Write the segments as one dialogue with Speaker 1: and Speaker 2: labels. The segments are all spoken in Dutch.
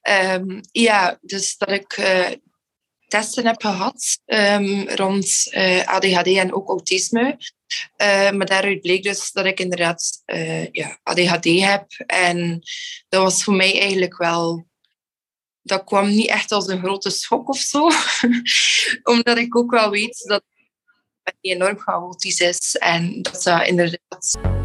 Speaker 1: Ehm, ja, dus dat ik uh, testen heb gehad um, rond uh, ADHD en ook autisme. Uh, maar daaruit bleek dus dat ik inderdaad ja, ADHD heb. En dat was voor mij eigenlijk wel dat kwam niet echt als een grote schok of zo. Omdat ik ook wel weet dat het enorm chaotisch is en dat dat inderdaad.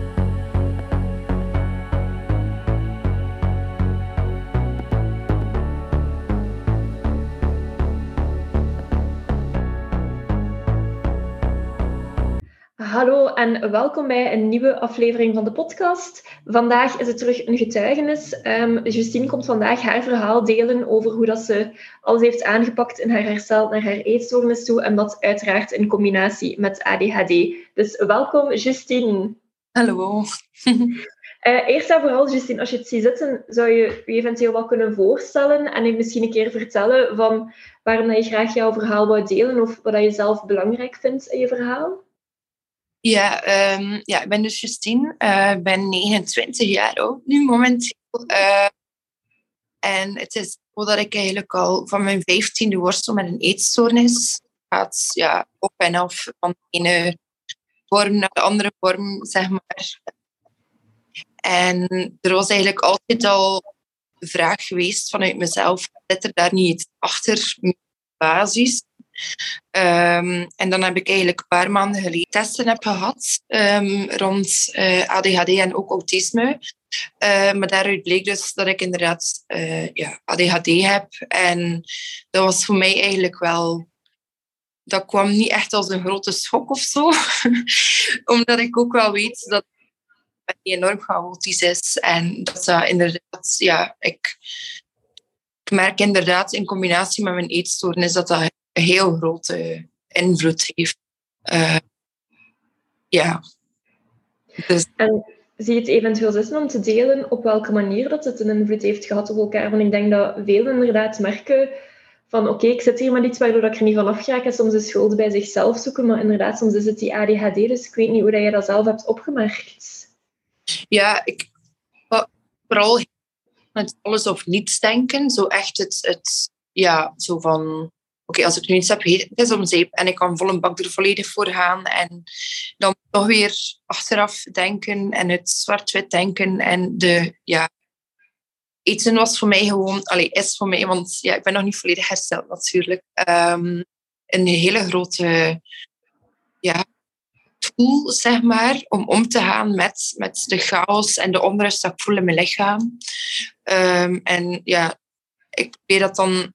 Speaker 2: Hallo en welkom bij een nieuwe aflevering van de podcast. Vandaag is het terug een getuigenis. Um, Justine komt vandaag haar verhaal delen over hoe dat ze alles heeft aangepakt in haar herstel naar haar eetstoornis toe. En dat uiteraard in combinatie met ADHD. Dus welkom Justine.
Speaker 1: Hallo.
Speaker 2: Uh, eerst en vooral, Justine, als je het ziet zitten, zou je je eventueel wat kunnen voorstellen en misschien een keer vertellen van waarom dat je graag jouw verhaal wou delen of wat je zelf belangrijk vindt in je verhaal?
Speaker 1: Ja, um, ja, ik ben dus Justine. Uh, ben 29 jaar oud nu momenteel. Uh, en het is zo dat ik eigenlijk al van mijn vijftiende worstel met een eetstoornis. Gaat ja, op en af van de ene vorm naar de andere vorm, zeg maar. En er was eigenlijk altijd al de vraag geweest vanuit mezelf, zit er daar niet achter basis? Um, en dan heb ik eigenlijk een paar maanden geleden testen heb gehad um, rond eh, ADHD en ook autisme. Uh, maar daaruit bleek dus dat ik inderdaad uh, ja, ADHD heb. En dat was voor mij eigenlijk wel... Dat kwam niet echt als een grote schok of zo. Omdat ik ook wel weet dat het enorm chaotisch is. En dat dat inderdaad... Ja, ik, ik merk inderdaad in combinatie met mijn eetstoornis dat dat een heel grote invloed heeft. Uh, ja.
Speaker 2: Dus. En zie je het eventueel zitten om te delen op welke manier dat het een invloed heeft gehad op elkaar? Want ik denk dat velen inderdaad merken van oké, ik zit hier met iets waardoor ik er niet van afraak en soms de schuld bij zichzelf zoeken, maar inderdaad, soms is het die ADHD, dus ik weet niet hoe dat je dat zelf hebt opgemerkt.
Speaker 1: Ja, ik vooral met alles of niets denken, zo echt het, het ja, zo van oké, als ik nu iets heb, het is om zeep en ik kan vol een bak er volledig voor gaan en dan toch weer achteraf denken en het zwart-wit denken en de, ja, eten was voor mij gewoon, allee, is voor mij, want ja, ik ben nog niet volledig hersteld natuurlijk, um, een hele grote, ja, tool, zeg maar, om om te gaan met, met de chaos en de onrust dat ik voel in mijn lichaam. Um, en ja, ik probeer dat dan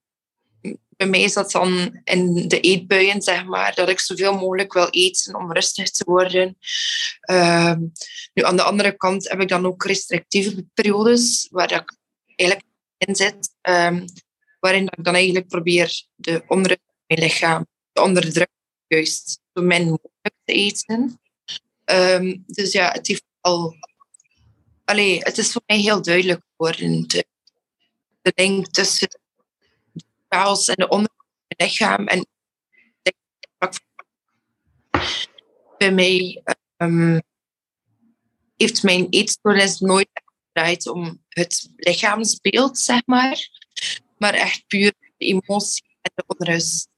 Speaker 1: bij mij is dat dan in de eetbuien, zeg maar, dat ik zoveel mogelijk wil eten om rustig te worden. Ehm, nu, aan de andere kant heb ik dan ook restrictieve periodes, waar ik eigenlijk in zit, um, waarin ik dan eigenlijk probeer de onrust van mijn lichaam te onderdrukken, juist zo min mogelijk te eten. Um, dus ja, het heeft al... Het is voor mij heel duidelijk geworden, de, de link tussen chaos en de van je lichaam. En bij mij um, heeft mijn eetstoornis nooit gedraaid om het lichaamsbeeld, zeg maar, maar echt puur de emotie en de onrust.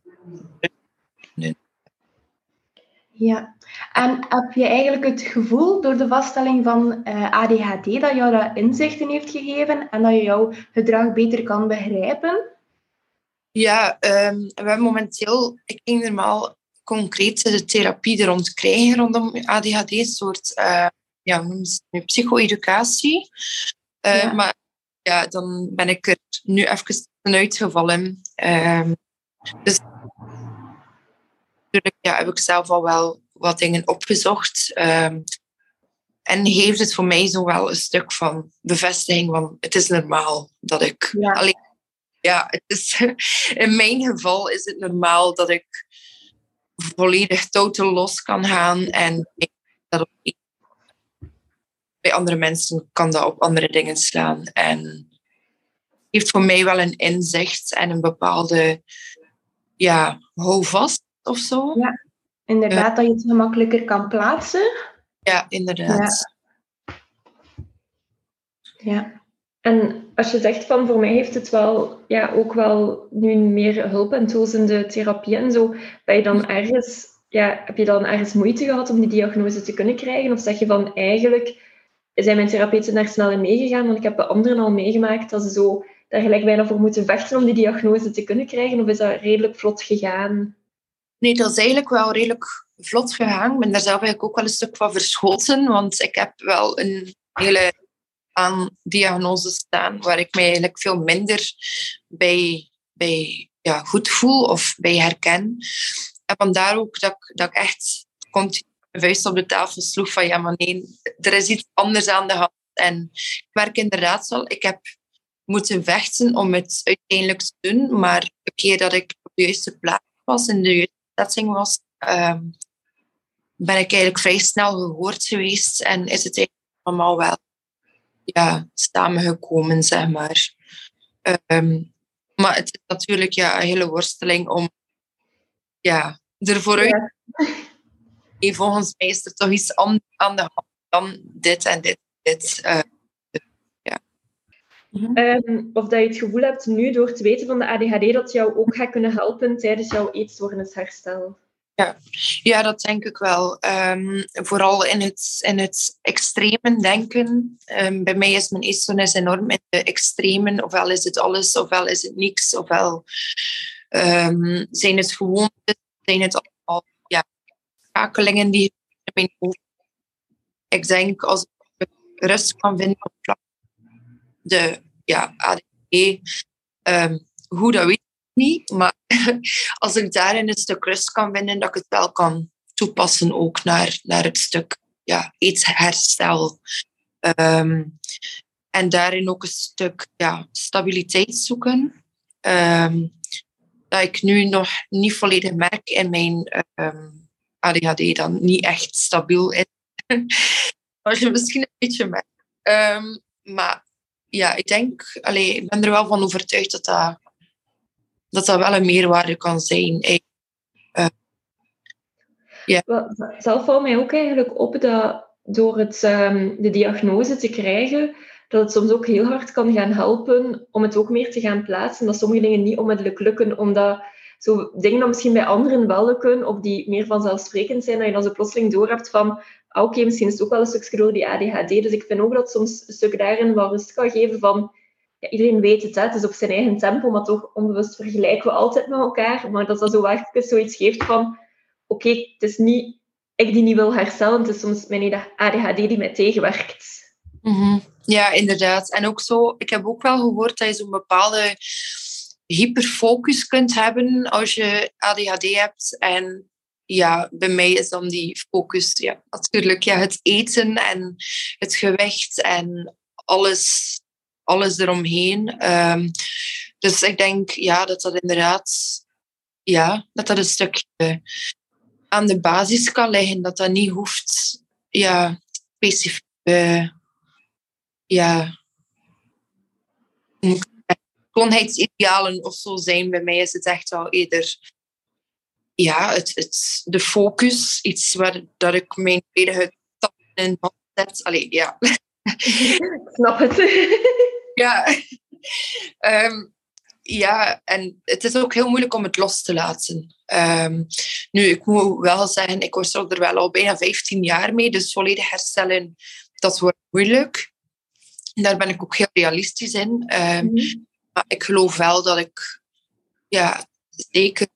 Speaker 2: Ja, en heb je eigenlijk het gevoel door de vaststelling van uh, ADHD dat jou dat inzichten heeft gegeven en dat je jouw gedrag beter kan begrijpen?
Speaker 1: Ja, um, we hebben momenteel, ik ging normaal concreet de therapie er rond krijgen rondom ADHD, een soort uh, ja, nu, psycho-educatie. Uh, Maar ja, dan ben ik er nu even uitgevallen. Um, dus natuurlijk ja, heb ik zelf al wel wat dingen opgezocht. Um, en heeft het voor mij zo wel een stuk van bevestiging van het is normaal dat ik ja. alleen ja, het is, in mijn geval is het normaal dat ik volledig totaal los kan gaan. En dat bij andere mensen kan dat op andere dingen slaan. En heeft voor mij wel een inzicht en een bepaalde ja, houvast of zo.
Speaker 2: Ja, inderdaad, dat je het gemakkelijker kan plaatsen.
Speaker 1: Ja, inderdaad.
Speaker 2: Ja. ja.
Speaker 3: En als je zegt van voor mij heeft het wel, ja, ook wel nu meer hulp en tools in de therapie en zo, ben je dan ergens, ja, heb je dan ergens moeite gehad om die diagnose te kunnen krijgen? Of zeg je van eigenlijk zijn mijn therapeuten daar snel in meegegaan? Want ik heb bij anderen al meegemaakt dat ze zo daar gelijk bijna voor moeten vechten om die diagnose te kunnen krijgen. Of is dat redelijk vlot gegaan?
Speaker 1: Nee, dat is eigenlijk wel redelijk vlot gegaan. Ik ben daar zelf eigenlijk ook wel een stuk van verschoten, want ik heb wel een hele aan diagnoses staan waar ik mij eigenlijk veel minder bij, bij ja, goed voel of bij herken. En vandaar ook dat ik, dat echt continu mijn vuist op de tafel sloeg van ja, maar nee, er is iets anders aan de hand. En ik merk inderdaad wel, ik heb moeten vechten om het uiteindelijk te doen, maar een keer dat ik op de juiste plaats was, in de juiste setting was, ehm, ben ik eigenlijk vrij snel gehoord geweest en is het eigenlijk allemaal wel ja, samengekomen, zeg maar. Ehm, maar het is natuurlijk ja, een hele worsteling om ja, ervoor uit ja. volgens mij is er toch iets aan, aan de hand dan dit en dit. dit uh, ja.
Speaker 3: Um, of dat je het gevoel hebt nu door het weten van de ADHD dat jou ook gaat kunnen helpen tijdens jouw eetstoornisherstel.
Speaker 1: Ja, ja dat denk ik wel. Um, vooral in het, in het extreme denken. Um, bij mij is mijn eetstoornis enorm in de extremen. Ofwel is het alles, ofwel is het niks. Ofwel um, zijn het gewoontes, zijn het al ja, schakelingen die in mijn hoofd. Ik denk als ik rust kan vinden op de ja, hoe dat weet niet. Maar als ik daarin een stuk rust kan vinden, dat ik het wel kan toepassen ook naar, naar het stuk ja, eetherstel. Um, en daarin ook een stuk ja, stabiliteit zoeken. Um, dat ik nu nog niet volledig merk in mijn um, ehm, ADHD dan niet echt stabiel is. Als je misschien een beetje merkt. Maar ja, ik denk, allee, ik ben er wel van overtuigd dat dat dat dat wel een meerwaarde kan zijn. Uh,
Speaker 3: Zelf valt mij ook eigenlijk op dat door het, um, de diagnose te krijgen, dat het soms ook heel hard kan gaan helpen om het ook meer te gaan plaatsen. Dat sommige dingen niet onmiddellijk lukken, omdat zo dingen dan misschien bij anderen wel lukken, of die meer vanzelfsprekend zijn, dat je dan zo plotseling doorhebt van ah, oké, misschien is het ook wel een stukje door die ADHD. Dus ik vind ook dat soms een stuk daarin wel rust kan geven van ja, iedereen weet het, hè, het is op zijn eigen tempo, maar toch onbewust vergelijken we altijd met elkaar. Maar dat dat zo echt zoiets geeft van, oké, het is niet ik die niet wil herstellen, het is soms mijn ADHD die mij tegenwerkt.
Speaker 1: Mm Ja, inderdaad. En ook zo, ik heb ook wel gehoord dat je zo'n bepaalde hyperfocus kunt hebben als je ADHD hebt. En ja, bij mij is dan die focus ja, natuurlijk ja, het eten en het gewicht en alles alles eromheen. Um, dus ik denk ja, dat dat inderdaad ja, dat dat een stukje aan de basis kan liggen. Dat dat niet hoeft ja, specifiek uh, ja, schoonheidsidealen of zo zijn. Bij mij is het echt wel eerder ja, het, het, de focus. Iets waar dat ik mijn tweede tap in zet. Allee, ja.
Speaker 3: Ik snap het.
Speaker 1: Ja. Um, ja, en het is ook heel moeilijk om het los te laten. Um, nu, ik moet wel zeggen, ik worstel er wel al bijna 15 jaar mee, dus volledig herstellen, dat wordt moeilijk. Daar ben ik ook heel realistisch in. Um, mm. Maar ik geloof wel dat ik, ja, zeker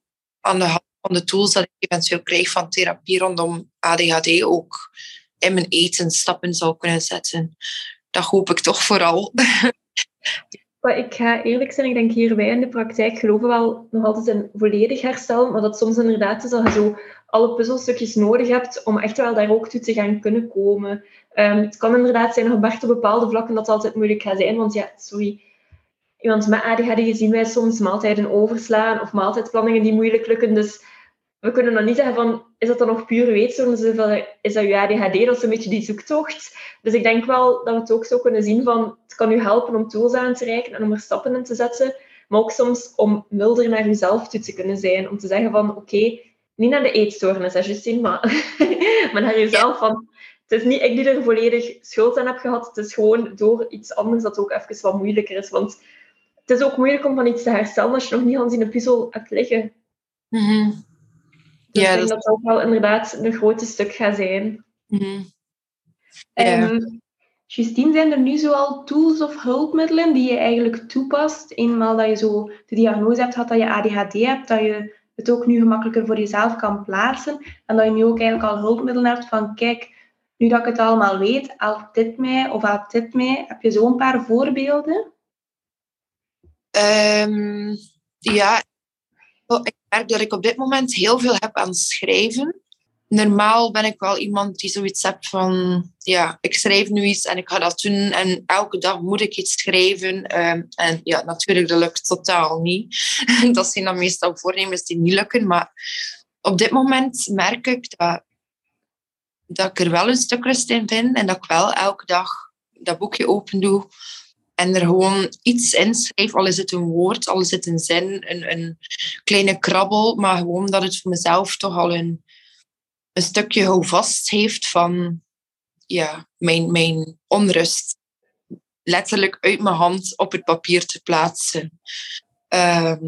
Speaker 1: aan de hand van de tools dat ik eventueel krijg van therapie rondom ADHD ook in mijn eten stappen zou kunnen zetten. Dat hoop ik toch vooral.
Speaker 3: ik ga eerlijk zijn, ik denk hierbij in de praktijk geloven wel nog altijd in volledig herstel, maar dat soms inderdaad is dat je zo alle puzzelstukjes nodig hebt om echt wel daar ook toe te gaan kunnen komen. Um, het kan inderdaad zijn gebracht op bepaalde vlakken dat altijd moeilijk gaat zijn, want ja, sorry, iemand met ADHD zien wij soms maaltijden overslaan of maaltijdplanningen die moeilijk lukken, dus we kunnen dan niet zeggen van, is dat dan nog puur weetstoornis? Is dat je ADHD? Dat is een beetje die zoektocht. Dus ik denk wel dat we het ook zo kunnen zien van, het kan u helpen om tools aan te reiken en om er stappen in te zetten. Maar ook soms om milder naar jezelf toe te kunnen zijn. Om te zeggen van, oké, niet naar de eetstoornis, hè, Justine, maar, maar naar jezelf van,
Speaker 2: het is niet ik die er volledig schuld aan heb gehad. Het is gewoon door iets anders dat ook even wat moeilijker is. Want het is ook moeilijk om van iets te herstellen als je nog niet aan in een puzzel hebt liggen.
Speaker 1: Mm
Speaker 2: dus ja, ik denk dat dat ook wel inderdaad een grote stuk gaat zijn.
Speaker 1: Mm
Speaker 2: Justine, zijn er nu zoal tools of hulpmiddelen die je eigenlijk toepast, eenmaal dat je zo de diagnose hebt gehad dat je ADHD hebt, dat je het ook nu gemakkelijker voor jezelf kan plaatsen en dat je nu ook eigenlijk al hulpmiddelen hebt van kijk, nu dat ik het allemaal weet, helpt dit mij of helpt dit mij? Heb je zo een paar voorbeelden?
Speaker 1: Um, ja, ik merk dat ik op dit moment heel veel heb aan schrijven normaal ben ik wel iemand die zoiets hebt van, ja, ik schrijf nu iets en ik ga dat doen en elke dag moet ik iets schrijven. Ehm, en ja, natuurlijk, dat lukt totaal niet. dat zijn dan meestal voornemens die niet lukken, maar op dit moment merk ik dat, dat ik er wel een stuk rust in vind en dat ik wel elke dag dat boekje open doe en er gewoon iets in schrijf, al is het een woord, al is het een zin, een, een kleine krabbel, maar gewoon dat het voor mezelf toch al een een stukje houvast heeft van ja, mijn, mijn onrust letterlijk uit mijn hand op het papier te plaatsen. Ehm,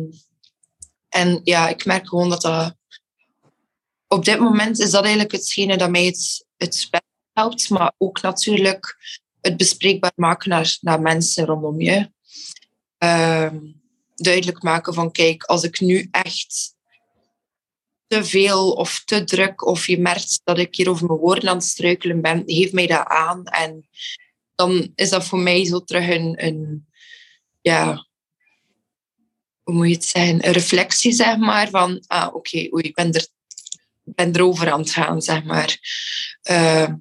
Speaker 1: en ja, ik merk gewoon dat dat... Op dit moment is dat eigenlijk hetgene dat mij het, het best helpt, maar ook natuurlijk het bespreekbaar maken naar, naar mensen rondom je. Ehm, duidelijk maken van, kijk, als ik nu echt te veel of te druk of je merkt dat ik hier over mijn woorden aan het struikelen ben, geef mij dat aan. En dan is dat voor mij zo terug een, een ja, hoe moet je het zeggen, een reflectie, zeg maar, van, ah, oké, okay, ik ben er ben erover aan het gaan, zeg maar. Uh,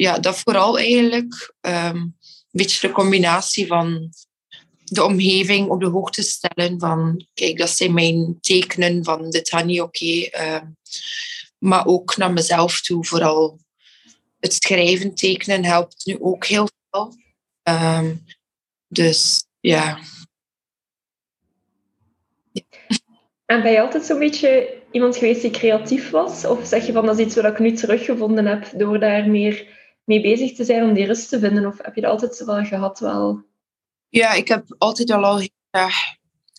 Speaker 1: ja, dat vooral eigenlijk um, een beetje de combinatie van de omgeving op de hoogte stellen van, kijk, dat zijn mijn tekenen van dit gaat niet oké. Ehm, maar ook naar mezelf toe, vooral het schrijven, tekenen helpt nu ook heel veel. Ehm, dus ja.
Speaker 2: En ben je altijd zo'n beetje iemand geweest die creatief was? Of zeg je van dat is iets wat ik nu teruggevonden heb door daar meer mee bezig te zijn om die rust te vinden? Of heb je dat altijd wel gehad wel?
Speaker 1: Ja, ik heb altijd al, al erg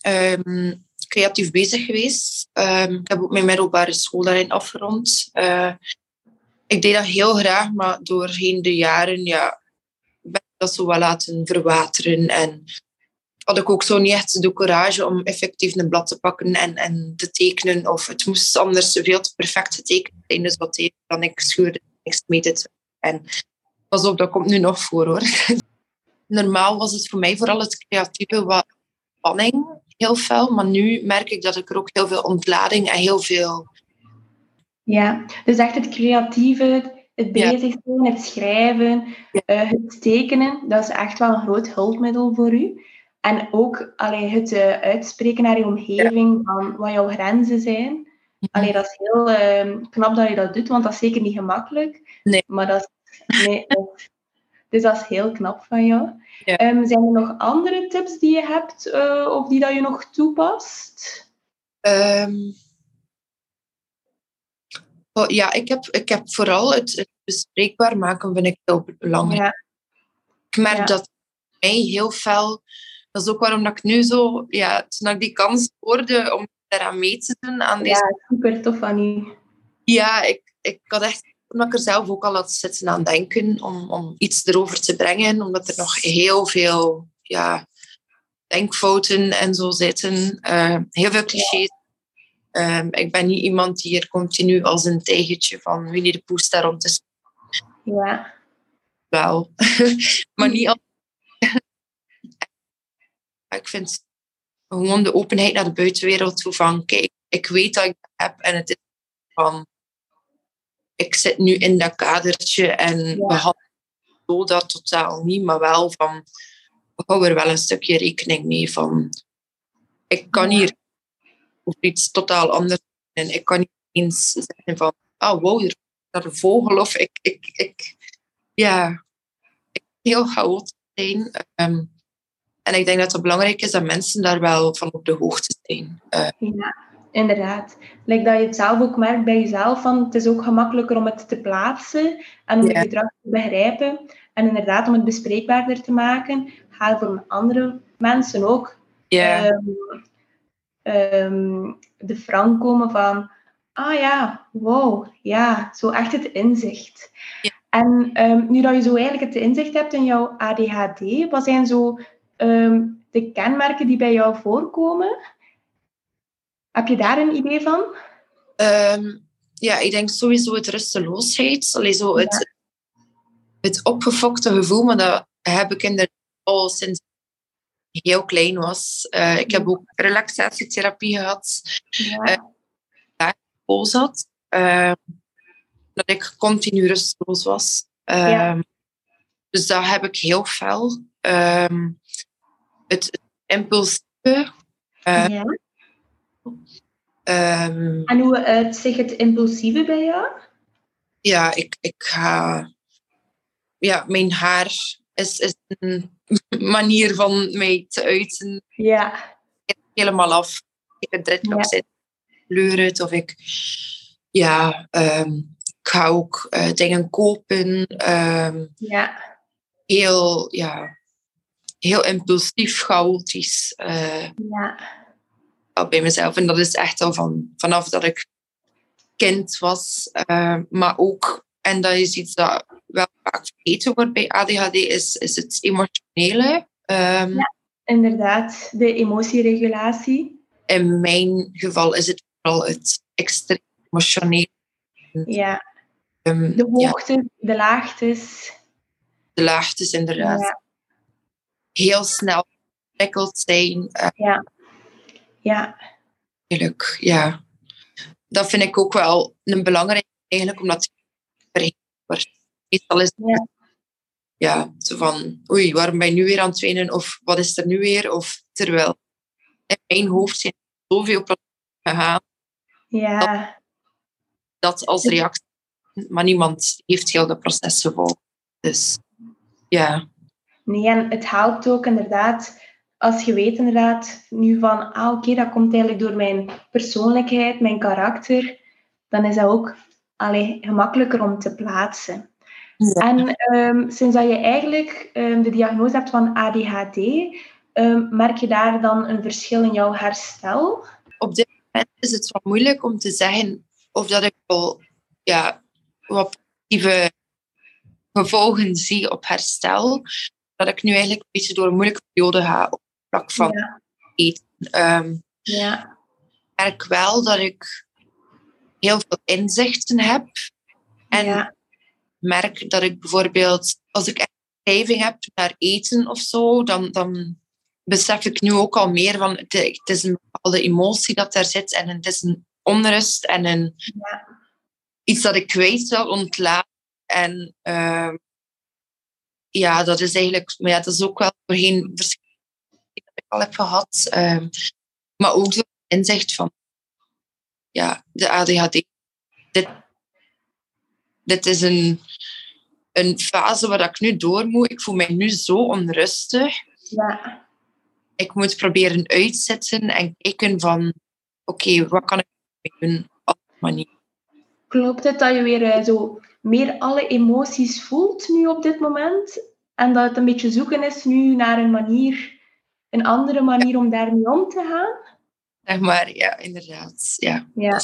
Speaker 1: ehm, creatief bezig geweest. Um, ik heb ook mijn middelbare school daarin afgerond. Uh, ik deed dat heel graag, maar doorheen de jaren ja, ben ik dat zo wel laten verwateren. En had ik ook zo niet echt de courage om effectief een blad te pakken en, en te tekenen. Of het moest anders veel te perfect getekend zijn. Dus wat deed dan ik schuurde niks mee te En pas op, dat komt nu nog voor hoor. normaal was het voor mij vooral het creatieve wat spanning heel fel. Maar nu merk ik dat ik er ook heel veel ontlading en heel veel...
Speaker 2: Ja, dus echt het creatieve, het bezig zijn, het schrijven, uh, het tekenen, dat is echt wel een groot hulpmiddel voor u. En ook allee, het uh, uitspreken naar je omgeving van wat jouw grenzen zijn. Allee, dat is heel uh, knap dat je dat doet, want dat is zeker niet gemakkelijk.
Speaker 1: Nee.
Speaker 2: Maar dat is, nee, dus dat is heel knap van jou. Ehm, zijn er nog andere tips die je hebt uh, of die dat je nog toepast?
Speaker 1: Um, oh, ja, ik heb, ik heb vooral het, het, bespreekbaar maken vind ik heel belangrijk. Ja. Ik merk dat mij heel fel... Dat is ook waarom dat ik nu zo... Ja, toen ik die kans hoorde om eraan mee te doen aan deze...
Speaker 2: Ja, super tof van u.
Speaker 1: Ja, ik, ik had echt omdat ik er zelf ook al had zitten aan denken om, om iets erover te brengen, omdat er nog heel veel ja, denkfouten en zo zitten. Uh, heel veel clichés. Uh, ik ben niet iemand die hier continu als een tijgertje van Winnie de Poes daarom te
Speaker 2: Ja.
Speaker 1: Wel. maar niet al. ik vind gewoon de openheid naar de buitenwereld toe van kijk, ik weet dat ik het heb en het is van ik zit nu in dat kadertje en we hadden zo dat totaal niet, maar wel van, we houden er wel een stukje rekening mee van, ik kan hier over iets totaal anders en ik kan niet eens zeggen van, oh wow, er is een vogel of ik, ik, ik ja, ik heel chaotisch zijn. Um, en ik denk dat het belangrijk is dat mensen daar wel van op de hoogte zijn.
Speaker 2: Uh, ja. Inderdaad. Lijkt dat je het zelf ook merkt bij jezelf, van het is ook gemakkelijker om het te plaatsen en je gedrag te begrijpen. En inderdaad, om het bespreekbaarder te maken, gaat voor andere mensen ook
Speaker 1: Ja.
Speaker 2: ehm, ehm, de frank komen van, ah ja, wow, ja, zo echt het inzicht.
Speaker 1: Ja.
Speaker 2: En ehm, nu dat je zo eigenlijk het inzicht hebt in jouw ADHD, wat zijn zo ehm, de kenmerken die bij jou voorkomen? Heb je daar een idee van?
Speaker 1: Ehm, ja, ik denk sowieso het rusteloosheid. Allee, zo het, het opgefokte gevoel, maar dat heb ik inderdaad al sinds ik heel klein was. Eh, ik heb ook relaxatietherapie gehad,
Speaker 2: Ja.
Speaker 1: school zat. Ehm, dat ik continu rusteloos was.
Speaker 2: Ja.
Speaker 1: Dus dat heb ik heel fel. Het impulsieve. eh,
Speaker 2: ja.
Speaker 1: ehm,
Speaker 2: En hoe uitzicht het impulsieve bij jou?
Speaker 1: ja, ik, ik ga... Ja, mijn haar is, is een manier van mij te uiten.
Speaker 2: Ja.
Speaker 1: Helemaal af. Ik heb dreadlock
Speaker 2: Ja.
Speaker 1: zitten, kleur het of ik... Ja, ehm, ik ga ook eh, dingen kopen. ehm,
Speaker 2: Ja.
Speaker 1: heel, ja, heel impulsief, chaotisch eh,
Speaker 2: Ja.
Speaker 1: bij mezelf. En dat is echt al van, vanaf dat ik kind was. eh, maar ook, en dat is iets dat wel vaak vergeten wordt bij ADHD, is, is het emotionele. Ehm,
Speaker 2: Ja. Inderdaad, de emotieregulatie.
Speaker 1: In mijn geval is het vooral het extreem emotionele.
Speaker 2: Ja.
Speaker 1: ehm,
Speaker 2: De
Speaker 1: ja,
Speaker 2: hoogte, de laagtes.
Speaker 1: de laagtes inderdaad.
Speaker 2: Ja.
Speaker 1: Heel snel prikkeld zijn. eh,
Speaker 2: Ja. Ja.
Speaker 1: Eigenlijk, ja. Dat vind ik ook wel een belangrijke eigenlijk, omdat het wordt. Meestal is het
Speaker 2: Ja.
Speaker 1: ja, zo van, oei, waarom ben je nu weer aan het wenen? Of wat is er nu weer? Of terwijl in mijn hoofd zijn er zoveel processen gegaan
Speaker 2: Ja.
Speaker 1: dat als reactie, maar niemand heeft heel de proces gevolgd. Dus ja,
Speaker 2: Nee, en het helpt ook inderdaad, als je weet inderdaad nu van, ah oké, dat komt eigenlijk door mijn persoonlijkheid, mijn karakter, dan is dat ook allee, gemakkelijker om te plaatsen.
Speaker 1: Ja.
Speaker 2: En ehm, sinds dat je eigenlijk ehm, de diagnose hebt van ADHD, ehm, merk je daar dan een verschil in jouw herstel?
Speaker 1: op dit moment is het wat moeilijk om te zeggen of dat ik al ja, wat positieve gevolgen zie op herstel. Dat ik nu eigenlijk een beetje door een moeilijke periode ga op het vlak van
Speaker 2: Ja.
Speaker 1: eten. Ehm,
Speaker 2: Ja.
Speaker 1: ik merk wel dat ik heel veel inzichten heb. En
Speaker 2: ja.
Speaker 1: merk dat ik bijvoorbeeld, als ik echt craving heb naar eten of zo, dan, dan besef ik nu ook al meer van het, het is een bepaalde emotie dat daar zit en het is een onrust en een,
Speaker 2: Ja.
Speaker 1: iets dat ik kwijt wil ontlaten. En ehm, ja, dat is eigenlijk, maar ja, dat is ook wel voorheen verschillende dat ik al heb gehad. Ehm, maar ook zo inzicht van ja, de ADHD. Dit, dit is een, een fase waar ik nu door moet. Ik voel mij nu zo onrustig.
Speaker 2: ja.
Speaker 1: Ik moet proberen uitzetten en kijken van oké, wat kan ik doen op die manier.
Speaker 2: Klopt het dat je weer eh, zo meer alle emoties voelt nu op dit moment? En dat het een beetje zoeken is nu naar een manier, een andere manier om daarmee om te gaan?
Speaker 1: Zeg maar, ja, inderdaad. Ja.
Speaker 2: Ja.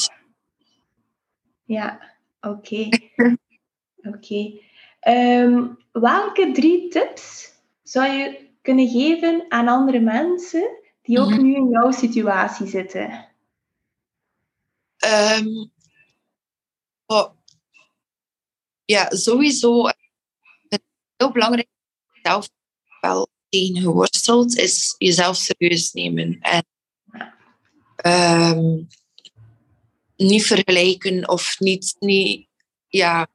Speaker 2: Ja, oké. Oké. Ehm, welke drie tips zou je kunnen geven aan andere mensen die ook
Speaker 1: Mhm.
Speaker 2: nu in jouw situatie zitten?
Speaker 1: Oh, ja, sowieso. Het heel belangrijk zelf wel tegen geworsteld is jezelf serieus nemen. En ehm, niet vergelijken of niet, niet ja,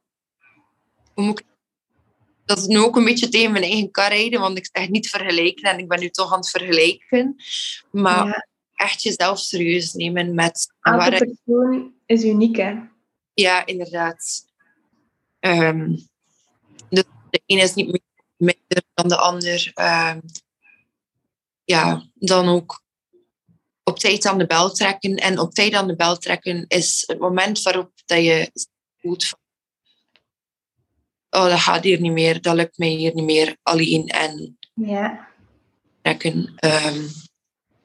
Speaker 1: hoe moet ik dat is nu ook een beetje tegen mijn eigen kar rijden, want ik zeg niet vergelijken en ik ben nu toch aan het vergelijken. Maar
Speaker 2: Ja,
Speaker 1: echt jezelf serieus nemen met
Speaker 2: elke
Speaker 1: waar
Speaker 2: persoon is uniek, hè?
Speaker 1: Ja, inderdaad. Ehm, de, de ene is niet meer minder dan de ander. Ehm, ja, dan ook op tijd aan de bel trekken. En op tijd aan de bel trekken is het moment waarop dat je voelt van oh, dat gaat hier niet meer, dat lukt mij hier niet meer alleen. En
Speaker 2: ja.
Speaker 1: trekken. Um,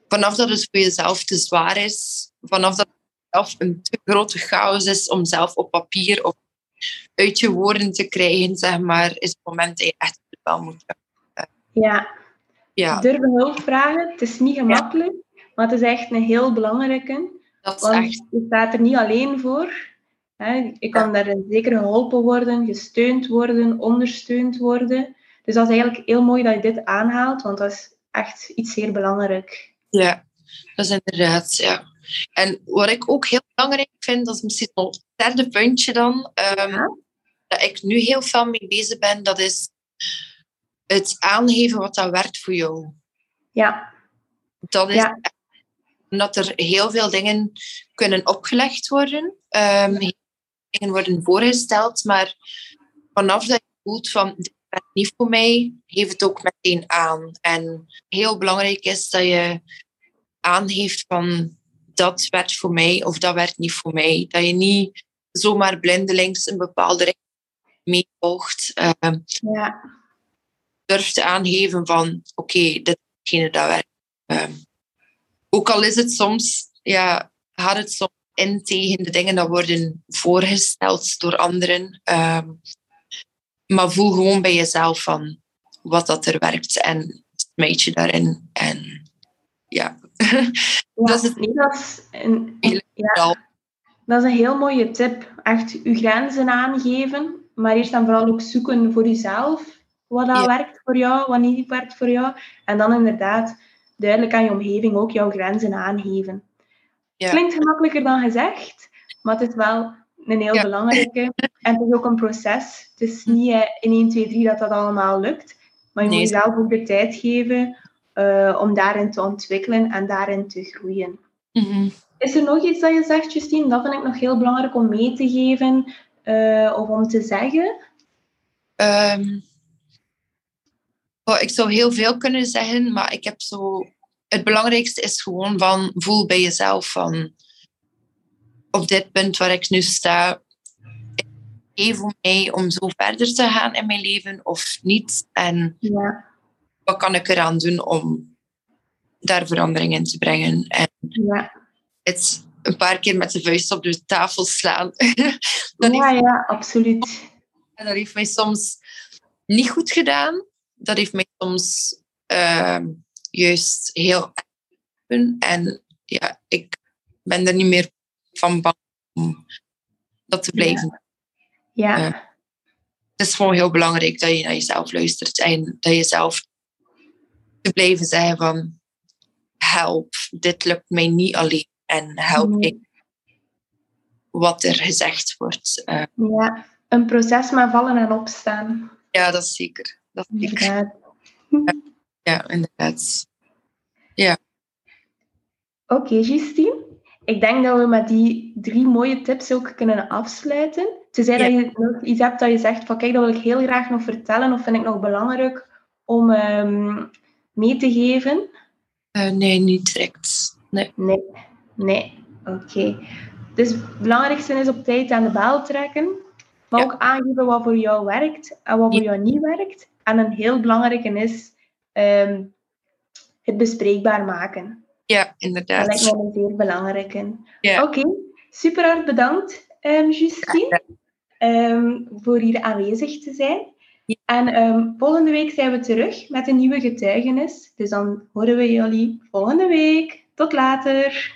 Speaker 1: vanaf dat het voor jezelf te zwaar is, vanaf dat het zelf een te grote chaos is om zelf op papier of uit je woorden te krijgen, zeg maar, is het moment dat je echt wel moet
Speaker 2: Ja. ja. Durven hulp vragen, het is niet gemakkelijk, maar het is echt een heel belangrijke. Dat is want echt... je staat er niet alleen voor. Hè. Je kan daar zeker geholpen worden, gesteund worden, ondersteund worden. Dus dat is eigenlijk heel mooi dat je dit aanhaalt, want dat is echt iets zeer belangrijk.
Speaker 1: Ja, dat is inderdaad, ja. En wat ik ook heel belangrijk vind, dat is misschien nog het derde puntje dan, um, dat ik nu heel veel mee bezig ben, dat is het aangeven wat dat werkt voor jou.
Speaker 2: Ja.
Speaker 1: Dat is ja. omdat er heel veel dingen kunnen opgelegd worden, um, dingen worden voorgesteld, maar vanaf dat je voelt van dit werkt niet voor mij, geef het ook meteen aan. En heel belangrijk is dat je aangeeft van dat werkt voor mij of dat werkt niet voor mij. Dat je niet zomaar blindelings een bepaalde richting meevolgt. Uh, ja. Durft aangeven van oké, okay, dit is dat werkt. Uh, ook al is het soms, ja, gaat het soms in tegen de dingen die worden voorgesteld door anderen. Uh, maar voel gewoon bij jezelf van wat dat er werkt en smijt je daarin. En ja,
Speaker 2: dat is het dat is een, ja, dat is een heel mooie tip. Echt je grenzen aangeven, maar eerst en vooral ook zoeken voor jezelf wat dat werkt voor jou, wat niet werkt voor jou. En dan inderdaad duidelijk aan je omgeving ook jouw grenzen aangeven. Ja. Klinkt gemakkelijker dan gezegd, maar het is wel een heel belangrijke. En het is ook een proces. Het is niet eh, in 1, 2, 3 dat dat allemaal lukt. Maar je moet jezelf ook de tijd geven uh, om daarin te ontwikkelen en daarin te groeien. Mm-hmm. Is er nog iets dat je zegt, Justine? Dat vind ik nog heel belangrijk om mee te geven uh, of om te zeggen.
Speaker 1: Um, oh, ik zou heel veel kunnen zeggen, maar ik heb zo... Het belangrijkste is gewoon van voel bij jezelf van op dit punt waar ik nu sta, is voor mij om zo verder te gaan in mijn leven of niet? En ja wat kan ik eraan doen om daar verandering in te brengen? En ja. het een paar keer met de vuist op de tafel slaan.
Speaker 2: ja, ja, absoluut.
Speaker 1: En dat heeft mij soms niet goed gedaan. Dat heeft mij soms uh, juist heel en ja, ik ben er niet meer van bang om dat te blijven.
Speaker 2: Ja. ja. Uh,
Speaker 1: het is gewoon heel belangrijk dat je naar jezelf luistert en dat je zelf te blijven zeggen van help, dit lukt mij niet alleen en help ik wat er gezegd wordt.
Speaker 2: Uh, ja, een proces met vallen en opstaan.
Speaker 1: Ja, dat is zeker. Dat is zeker. Ja, ja, inderdaad. Ja.
Speaker 2: Oké, okay, Justine. Ik denk dat we met die drie mooie tips ook kunnen afsluiten. Tenzij ja. dat je nog iets hebt dat je zegt van kijk, dat wil ik heel graag nog vertellen of vind ik nog belangrijk om um, mee te geven?
Speaker 1: Uh, nee, niet direct. Nee.
Speaker 2: Nee, nee. oké. Okay. Dus het belangrijkste is op tijd aan de bel trekken, maar ook aangeven wat voor jou werkt en wat voor jou niet werkt. En een heel belangrijke is um, het bespreekbaar maken.
Speaker 1: Ja, inderdaad.
Speaker 2: Dat lijkt mij een zeer belangrijke. Ja. Oké, okay. super hard bedankt, um, Justine, um, voor hier aanwezig te zijn. En um, volgende week zijn we terug met een nieuwe getuigenis. Dus dan horen we jullie volgende week. Tot later.